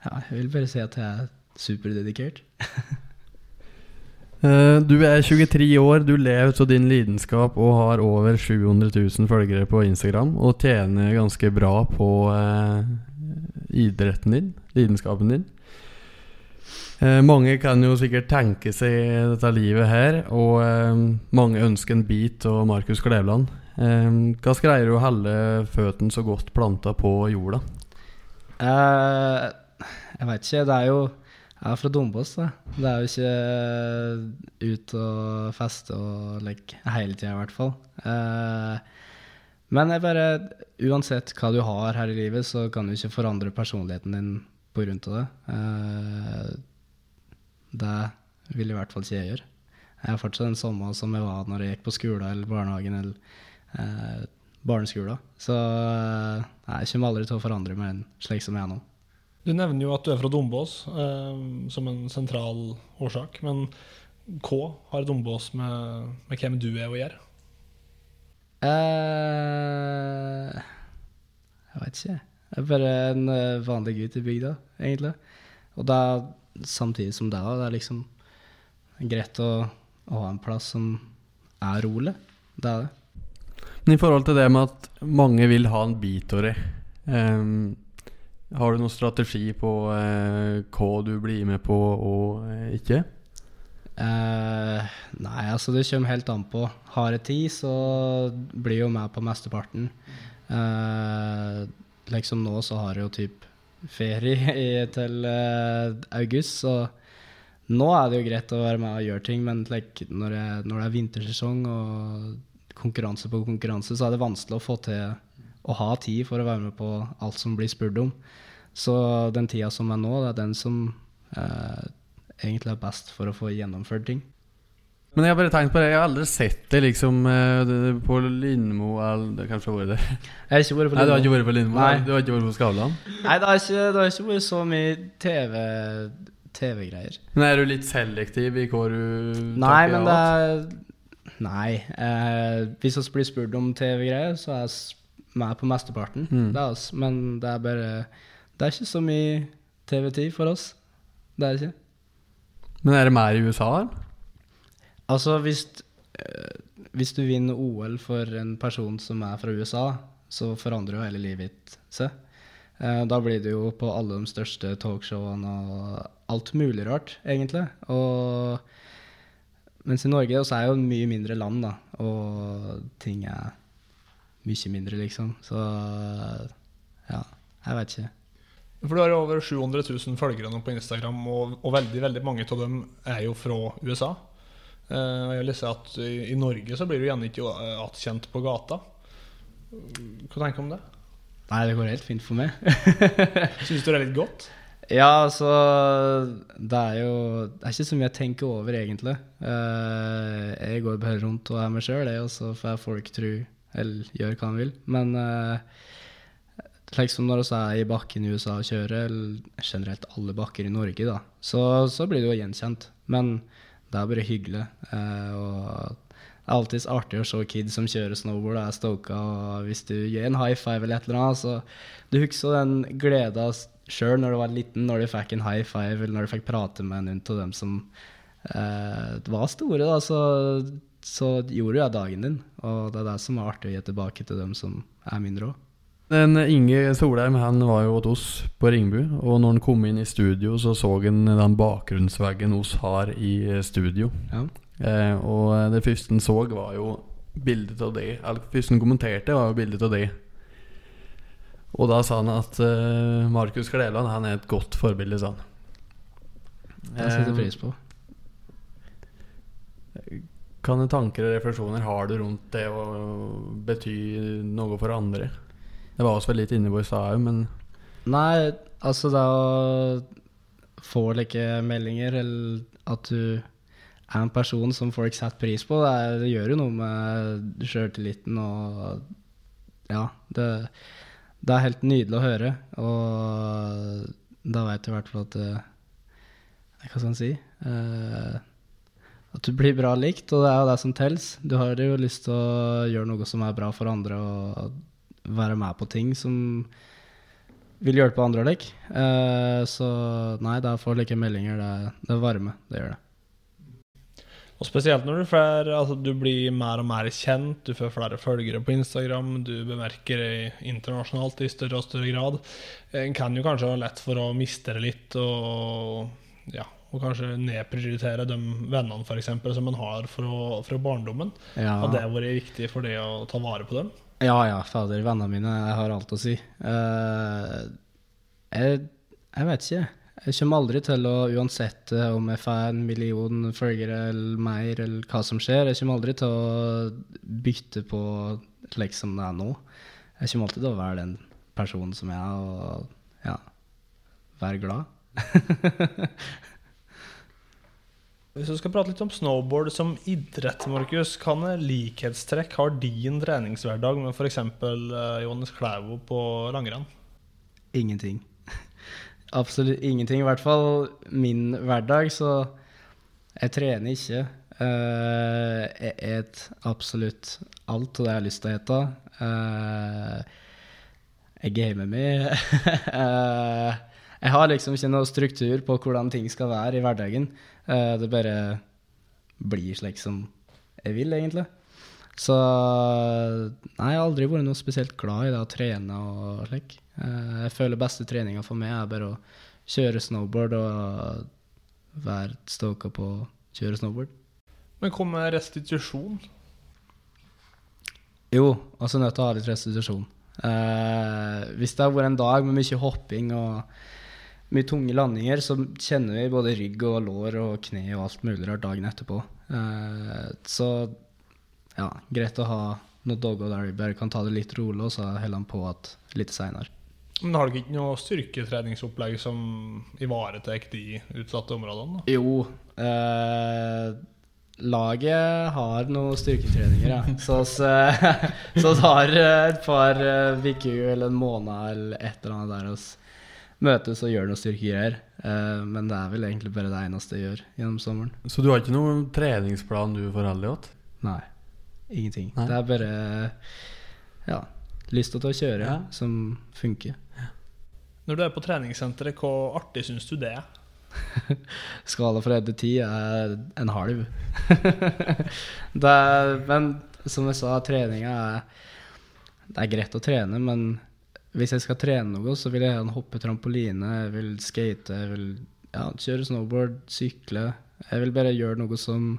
Ja, jeg vil bare si at jeg er superdedikert. Eh, du er 23 år, du lever av din lidenskap og har over 700 000 følgere på Instagram og tjener ganske bra på eh, idretten din, lidenskapen din. Eh, mange kan jo sikkert tenke seg dette livet her, og eh, mange ønsker en bit av Markus Klevland. Eh, hva greier du å holde føttene så godt planta på jorda? Eh, jeg veit ikke. Det er jo Jeg er fra Dombås. Det er jo ikke ut og feste og leke hele tida, i hvert fall. Eh, men jeg bare Uansett hva du har her i livet, så kan du ikke forandre personligheten din på grunn av det. Eh, det vil i hvert fall ikke jeg gjøre. Jeg er fortsatt den samme som jeg var når jeg gikk på skolen eller barnehagen eller eh, barneskolen. Så eh, jeg kommer aldri til å forandre meg slik som jeg er nå. Du nevner jo at du er fra Dombås eh, som en sentral årsak. Men hva har Dombås med, med hvem du er å gjøre? Eh, jeg veit ikke. Jeg er bare en eh, vanlig gutt i bygda, egentlig. Og er samtidig som det. Det er liksom greit å, å ha en plass som er rolig. Det er det. Men i forhold til det med at mange vil ha en bit um, ehm, har du noen strategi på uh, hva du blir med på og uh, ikke? Uh, nei, altså det kommer helt an på. Har jeg tid, så blir jeg jo med på mesteparten. Liksom nå så har jeg jo typ ferie i, til august, så nå er det jo greit å være med og gjøre ting, men like, når, jeg, når det er vintersesong og konkurranse på konkurranse, så er det vanskelig å få til å ha tid for å være med på alt som blir spurt om. Så den tida som er nå, det er den som eh, egentlig er best for å få gjennomført ting. Men jeg har bare tenkt på det, jeg har aldri sett det liksom eh, på Lindmo Kanskje det? Jeg har ikke vært på Nei, du har ikke vært på Lindmo? Nei. Du har ikke vært på Skavlan? Nei, det har ikke, det har ikke vært så mye TV TV-greier. Men er du litt selektiv i hva du Nei, men det er Nei. Eh, hvis vi blir spurt om TV-greier, så er jeg med på mesteparten. Mm. Det er oss. Men det er bare Det er ikke så mye TV-tid for oss. Det er det ikke. Men er det mer i USA? eller? Altså, hvis, eh, hvis du vinner OL for en person som er fra USA, så forandrer jo hele livet ditt seg. Eh, da blir det jo på alle de største talkshowene og alt mulig rart, egentlig. Og mens i Norge også er jo mye mindre land, da, og ting er mye mindre, liksom. Så ja, jeg vet ikke. For du har over 700 000 følgere nå på Instagram, og, og veldig veldig mange av dem er jo fra USA. Eh, og jeg leser at i, i Norge så blir du gjerne ikke atkjent på gata. Hva tenker du om det? Nei, det går helt fint for meg. Syns du det er litt godt? Ja, altså Det er jo Det er ikke så mye jeg tenker over, egentlig. Uh, jeg går bare rundt og er meg sjøl, og så får folk tro eller gjøre hva de vil. Men uh, liksom når vi er i bakken i USA og kjører, eller generelt alle bakker i Norge, da, så, så blir du jo gjenkjent. Men det er bare hyggelig. Uh, og det er alltid artig å se kids som kjører snowboard og er stoka, og hvis du gir en high five eller et eller annet, så du husker den gleda sjøl når du var liten, når du fikk en high five, eller når du fikk prate med en av dem som eh, var store, da, så, så gjorde du dagen din. Og det er det som er artig å gi tilbake til dem som er mindre òg. Den Inge Solheim han var jo hos oss på Ringbu, og når han kom inn i studio, så så han den bakgrunnsveggen oss har i studio. Ja. Eh, og det første han så, var jo bildet av det. Eller det første han kommenterte, var jo bildet av det. Og da sa han at uh, Markus Kleland han er et godt forbilde, sa han. Det setter pris på. Hvilke tanker og refleksjoner har du rundt det å bety noe for andre? Det var også vel litt inne på i stad men Nei, altså det å få like meldinger, eller at du er en person som folk setter pris på, det, er, det gjør jo noe med sjøltilliten og Ja, det, det er helt nydelig å høre, og da vet du i hvert fall at Hva skal en si? Eh, at du blir bra likt, og det er jo det som telles. Du har jo lyst til å gjøre noe som er bra for andre, og være med på ting som vil hjelpe andre å like. Eh, så nei, det å få like meldinger, det, det er varme. Det gjør det. Og spesielt når du, flere, altså, du blir mer og mer kjent, du får flere følgere på Instagram, du bemerker det internasjonalt i større og større grad. En kan jo kanskje ha lett for å miste det litt, og, ja, og kanskje nedprioritere de vennene for eksempel, som en har fra, fra barndommen. Ja. Har det vært viktig for deg å ta vare på dem? Ja, ja, fader. Vennene mine, jeg har alt å si. Uh, jeg, jeg vet ikke. Jeg kommer aldri til å, uansett eh, om jeg får en million følgere eller mer, eller hva som skjer, jeg kommer aldri til å bytte på slik som det er nå. Jeg kommer alltid til å være den personen som jeg er, og ja, være glad. Hvis du skal prate litt om snowboard som idrett, Markus, kan likhetstrekk har din treningshverdag med f.eks. Uh, Johannes Klævo på langrenn? Ingenting. Absolutt ingenting. I hvert fall min hverdag, så jeg trener ikke. Uh, jeg et absolutt alt av det jeg har lyst til å ete. Uh, jeg gamer mye. uh, jeg har liksom ikke noe struktur på hvordan ting skal være i hverdagen. Det bare blir slik som jeg vil, egentlig. Så nei, jeg har aldri vært noe spesielt glad i det å trene og slik. Eh, Jeg føler beste treninga for meg er bare å kjøre snowboard og være stoka på å kjøre snowboard. Men hva med restitusjon? Jo, altså nødt til å ha litt restitusjon. Eh, hvis det har vært en dag med mye hopping og mye tunge landinger, så kjenner vi både rygg og lår og kne og alt mulig rart dagen etterpå. Eh, så ja, greit å ha noen dager der vi bare kan ta det litt rolig, og så holder han på at litt seinere. Men har dere ikke noe styrketreningsopplegg som ivaretar de utsatte områdene? da? Jo, eh, laget har noen styrketreninger, ja. Så vi så vi har et par uker eller en måned eller et eller annet der oss møtes og gjør noe styrkegreier. Eh, men det er vel egentlig bare det eneste jeg gjør gjennom sommeren. Så du har ikke noen treningsplan du forholder deg til? Nei. Ingenting. Nei. Det er bare ja, lyst til å kjøre Ja. som funker. Når du er på treningssenteret, hvor artig syns du det er? Skala fra 1 til 10 er en halv. er, men som jeg sa, treninga er Det er greit å trene, men hvis jeg skal trene noe, så vil jeg hoppe trampoline, jeg vil skate, jeg vil ja, kjøre snowboard, sykle. Jeg vil bare gjøre noe som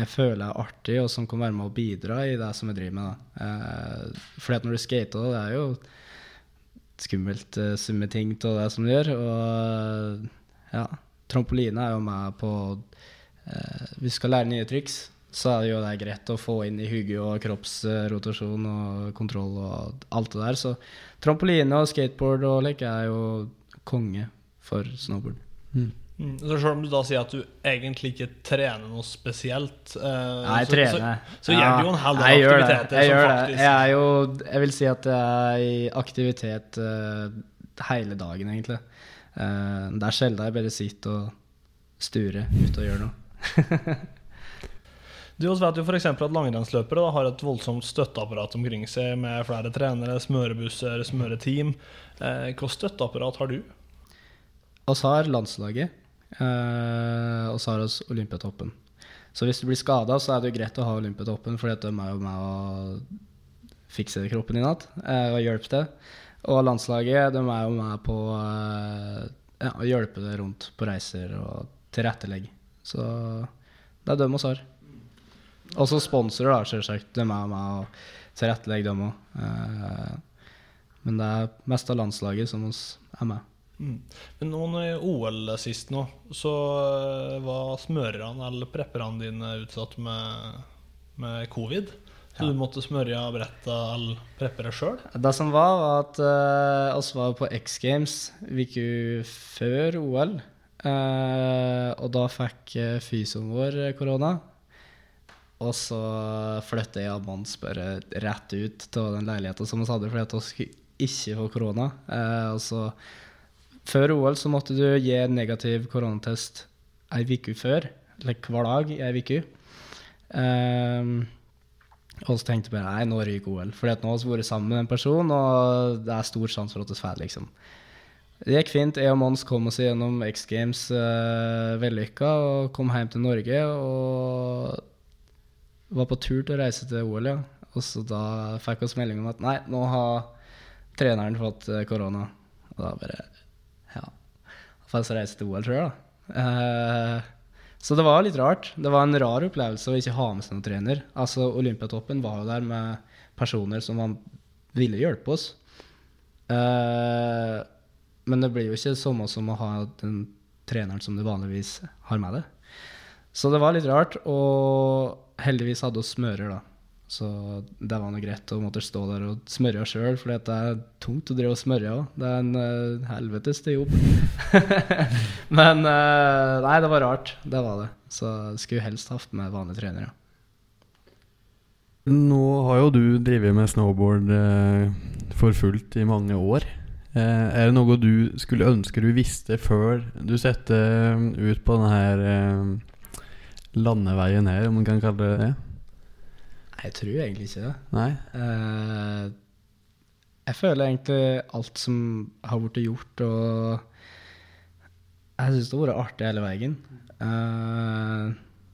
jeg føler er artig, og som kan være med å bidra i det som jeg driver med. Da. Eh, fordi at når du skater, det er jo skummelt uh, summe ting til det som de gjør. Og ja, trampoline er jo med på uh, Hvis du skal lære nye triks, så er det jo det greit å få inn i hodet og kroppsrotasjon og kontroll og alt det der. Så trampoline og skateboard og lek er jo konge for snowboard. Mm. Så selv om du da sier at du egentlig ikke trener noe spesielt eh, Nei, jeg så, trener. så, så gjør du jo en hel del jeg gjør det. aktiviteter Jeg gjør det. faktisk Jeg er jo Jeg vil si at jeg er i aktivitet uh, hele dagen, egentlig. Uh, det er sjelden jeg bare sitter og sturer ute og gjør noe. Du også vet jo f.eks. at langrennsløpere har et voldsomt støtteapparat omkring seg, med flere trenere, smørebusser, smøreteam. Eh, Hvilket støtteapparat har du? Vi har landslaget, og så har vi Olympiatoppen. Så hvis du blir skada, så er det jo greit å ha Olympiatoppen, for de er jo med å fikse kroppen din igjen eh, og hjelpe til. Og landslaget de er jo med på eh, ja, å hjelpe deg rundt på reiser og tilrettelegge. Så det er dem vi har. Og så sponsorer, da, selvsagt. De er med og tilrettelegge, dem òg. Eh, men det er mest av landslaget som oss er med. Mm. Men noen OL sist nå, så eh, var smørerne eller prepperne dine utsatt med, med covid. Så Ja. du måtte smøre bretta eller preppe deg sjøl? Det som var, var at uh, oss var på X Games uka før OL. Uh, og da fikk uh, fysioen vår eh, korona. Og så flytta jeg og Mons bare rett ut til den leiligheten som vi hadde, fordi at vi ikke få korona. Uh, og så Før OL så måtte du gi en negativ koronatest ei uke før, eller hver dag i ei uke. Um, og så tenkte jeg bare nei, nå ryker OL. Fordi at nå har vi vært sammen med en person, og det er stor sjanse for at vi får liksom. Det gikk fint. Jeg og Mons kom oss gjennom X Games uh, vellykka og kom hjem til Norge. Og var på tur til å reise til OL, ja. Og så da fikk vi melding om at nei, nå har treneren fått eh, korona. Og da bare Ja. Da så reiste til OL, tror jeg, da. Eh, så det var litt rart. Det var en rar opplevelse å ikke ha med seg noen trener. Altså, Olympiatoppen var jo der med personer som man ville hjelpe oss. Uh, men det blir jo ikke samme som å ha den treneren som du vanligvis har med deg. Så det var litt rart, og heldigvis hadde vi smører, da. Så det var noe greit å måtte stå der og smøre sjøl, for det er tungt å drive og smøre òg. Det er en uh, helvetes til jobb. Men uh, nei, det var rart. Det var det. Så skulle helst hatt med vanlige trenere. Nå har jo du drevet med snowboard uh, for fullt i mange år. Er det noe du skulle ønske du visste før du setter ut på denne landeveien her, om man kan kalle det det? Jeg tror egentlig ikke det. Nei? Uh, jeg føler egentlig alt som har blitt gjort, og jeg syns det har vært artig hele veien. Uh,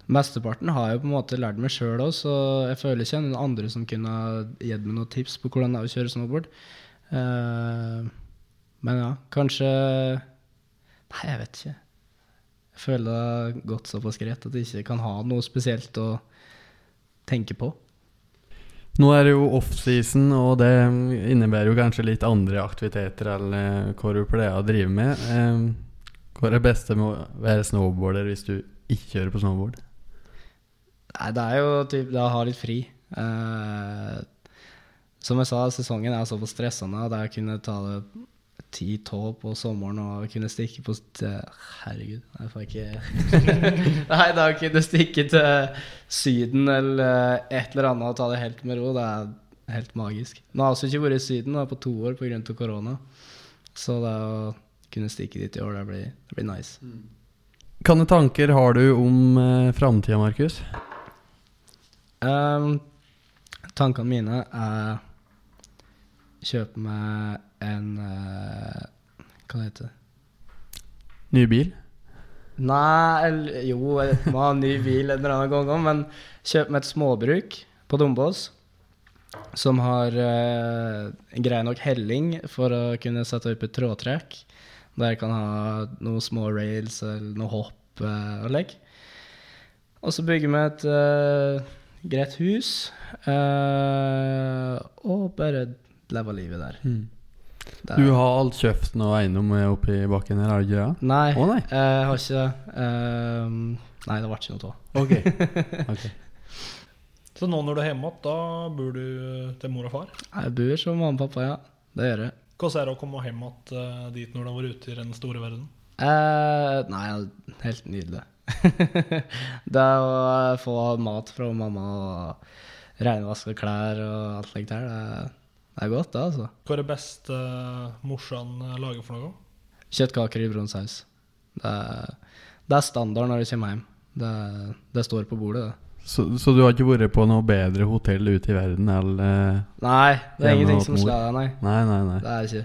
mesteparten har jeg på en måte lært meg sjøl òg, så jeg føler ikke noen andre som kunne gitt meg noen tips på hvordan det er å kjøre snowboard. Uh, men ja, kanskje Nei, jeg vet ikke. Jeg føler det har gått såpass greit at jeg ikke kan ha noe spesielt å tenke på. Nå er det jo offseason, og det innebærer jo kanskje litt andre aktiviteter eh, hva du pleier å drive med. Hva er det beste med å være snowboarder hvis du ikke kjører på snowboard? Nei, det er jo typ det å ha litt fri. Eh, som jeg sa, sesongen er såpass stressende. Det å kunne ta det ti-tolv på sommeren og kunne stikke på Herregud, jeg får ikke Nei, da kunne stikke til Syden eller et eller annet og ta det helt med ro, det er helt magisk. Nå har jeg også ikke vært i Syden nå på to år pga. korona, så det å kunne stikke dit i år, det blir, det blir nice. Hvilke tanker har du om eh, framtida, Markus? Um, tankene mine er kjøpe meg en uh, Hva det heter det? Ny bil? Nei, eller, jo, jeg må ha en ny bil en eller annen gang òg, men kjøpe meg et småbruk på Dombås som har uh, grei nok helling for å kunne sette opp et trådtrekk. Der jeg kan ha noen små rails eller noe hopp uh, og legg. Og så bygger meg et uh, greit hus. og bare leve livet der. Mm. Der. Du har alt kjøpt og eiendom oppi bakken her, har du ikke det? Nei, oh, nei. jeg har ikke det. Ehm, nei, det ble ikke noe av. Ok. ok. Så nå når du er hjemme igjen, da bor du til mor og far. Jeg bor som mamma og pappa, ja. Det gjør jeg. Hvordan er det å komme hjem igjen eh, dit når du har vært ute i den store verden? Eh, nei, helt nydelig. det å få mat fra mamma og renvaska klær og alt slikt der, det, er- det er godt, det, altså. Hva er det beste uh, morsan eh, lager for noe? Kjøttkaker i brun saus. Det, det er standard når du kommer hjem. Det, det står på bordet, det. Så, så du har ikke vært på noe bedre hotell ute i verden enn eh, Nei, det er ingenting som slår deg, nei. Nei, nei, nei. Det er ikke.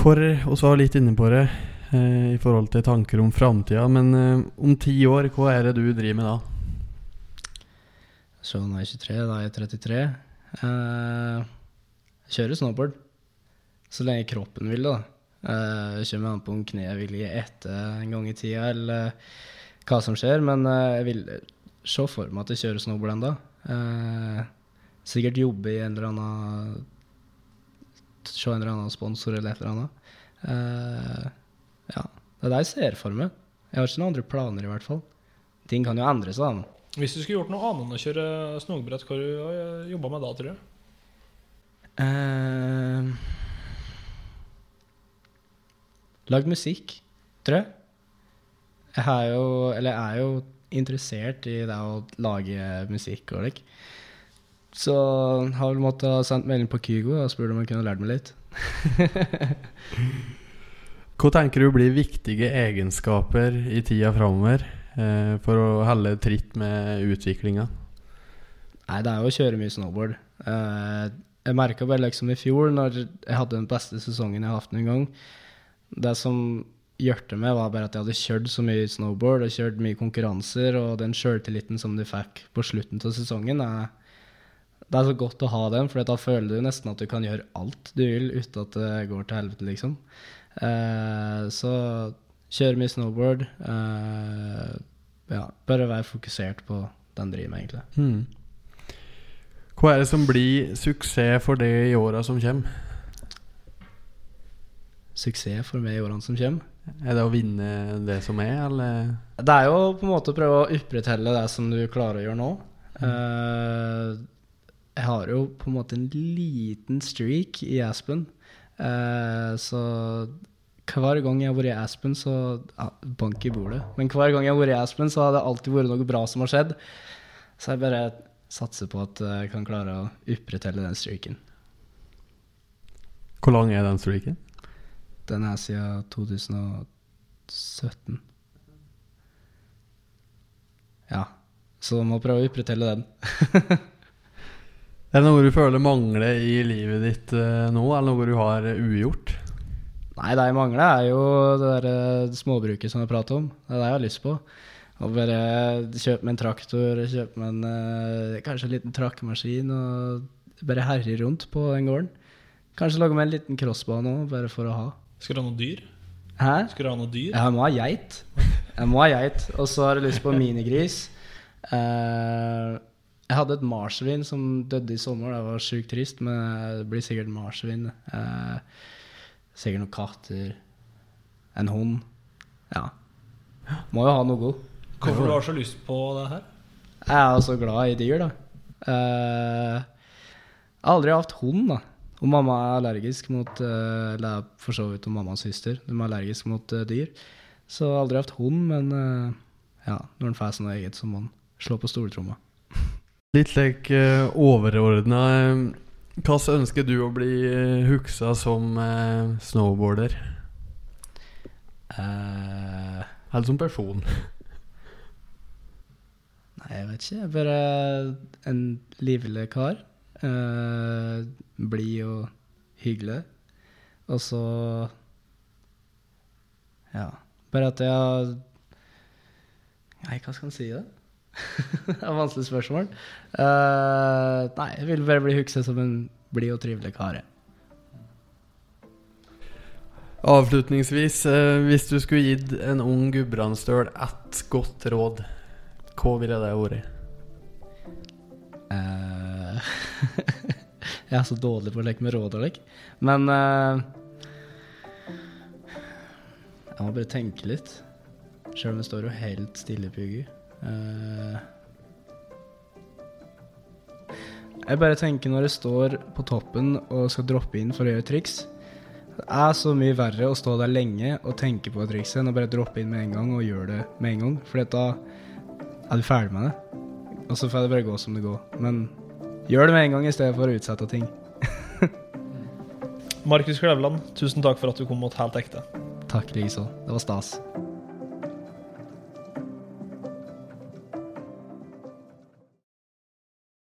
Hvor, og så var litt inne på det eh, i forhold til tanker om framtida, men eh, om ti år, hva er det du driver med da? Så nå er jeg 23, da er jeg 33. Eh, jeg kjører snowboard. Så lenge kroppen vil det, da. Eh, jeg kommer an på om kneet vil gi etter en gang i tida, eller hva som skjer. Men eh, jeg vil se for meg at jeg kjører snowboard ennå. Eh, sikkert jobbe i en eller annen Se en eller annen sponsor eller et eller annet. Eh, ja. Det er det jeg ser for meg. Jeg har ikke noen andre planer, i hvert fall. Ting kan jo endre seg. da. Hvis du skulle gjort noe annet enn å kjøre snowbrett, hva har du jobba med da, tror du? Uh, Lagd musikk, tror jeg. Jeg er jo, eller jeg er jo interessert i det å lage musikk og lik. Så har vel måttet ha sendt melding på Kygo og spurt om jeg kunne lært meg litt. Hva tenker du blir viktige egenskaper i tida framover for å holde tritt med utviklinga? Nei, det er jo å kjøre mye snowboard. Eh, jeg merka bare liksom i fjor, når jeg hadde den beste sesongen jeg har hatt noen gang Det som hjertet meg, var bare at jeg hadde kjørt så mye snowboard og kjørt mye konkurranser, og den sjøltilliten som du fikk på slutten av sesongen, er, det er så godt å ha den, for da føler du nesten at du kan gjøre alt du vil uten at det går til helvete, liksom. Eh, så kjøre mye snowboard. Uh, ja, bare være fokusert på den driver med, egentlig. Hmm. Hva er det som blir suksess for det i åra som kommer? Suksess for meg i årene som kommer. Er det å vinne det som er, eller? Det er jo på en måte å prøve å opprettholde det som du klarer å gjøre nå. Eh, jeg har jo på en måte en liten streak i Aspen. uh, så hver gang jeg har vært i Aspen, så ja, Bank i bordet. Men hver gang jeg har vært i Aspen, så har det alltid vært noe bra som har skjedd. Så jeg bare satser på at jeg kan klare å opprettholde den streaken. Hvor lang er den streaken? Den er siden 2017. Ja. Så må prøve å opprettholde den. Er det noe du føler mangler i livet ditt eh, nå, eller noe du har eh, ugjort? Nei, det jeg mangler, er jo det der eh, småbruket som jeg prater om. Det er det jeg har lyst på. Å bare kjøpe meg en traktor, kjøpe meg en, eh, kanskje en liten trakkemaskin og bare herje rundt på den gården. Kanskje lage meg en liten crossbane òg, bare for å ha. Skal du ha noe dyr? Hæ? Skal du ha noe dyr? Jeg må ha geit. Jeg må ha geit. Og så har jeg lyst på minigris. Eh, jeg hadde et marsvin som døde i sommer. Det var sjukt trist, men det blir sikkert marsvin. Eh, sikkert noen katter. En hund. Ja. Må jo ha noe god. Hvorfor du har så lyst på det her? Jeg er så glad i dyr, da. Uh, jeg har aldri hatt hund, da. Og mamma er allergisk mot eh, Eller for så vidt om mamma og søster. De er allergisk mot uh, dyr. Så jeg har aldri hatt hund, men uh, ja, når en får noe eget, så må en slå på stortromma. Litt slik uh, overordna Hva ønsker du å bli uh, huksa som eh, snowboarder? Uh, Eller som person? nei, jeg vet ikke. Jeg er bare en livlig kar. Uh, Blid og hyggelig. Og så Ja. Bare at jeg har Nei, hva skal en si, da? Det er et vanskelig spørsmål. Uh, nei, jeg vil bare bli huska som en blid og trivelig kar. Avslutningsvis, uh, hvis du skulle gitt en ung gudbrandsdøl ett godt råd, hva ville det vært? Uh, jeg er så dårlig på å leke med råd og lek. Men Jeg må bare tenke litt. Sjøl om jeg står jo helt stille på hugget. Eh, jeg bare tenker når jeg står på toppen og skal droppe inn for å gjøre triks Det er så mye verre å stå der lenge og tenke på trikset enn å bare droppe inn med en gang og gjøre det med en gang. For da er du ferdig med det. Og så får det bare gå som det går. Men gjør det med en gang i stedet for å utsette ting. Markus Klevland, tusen takk for at du kom mot Helt ekte. Takk likeså. Det var stas.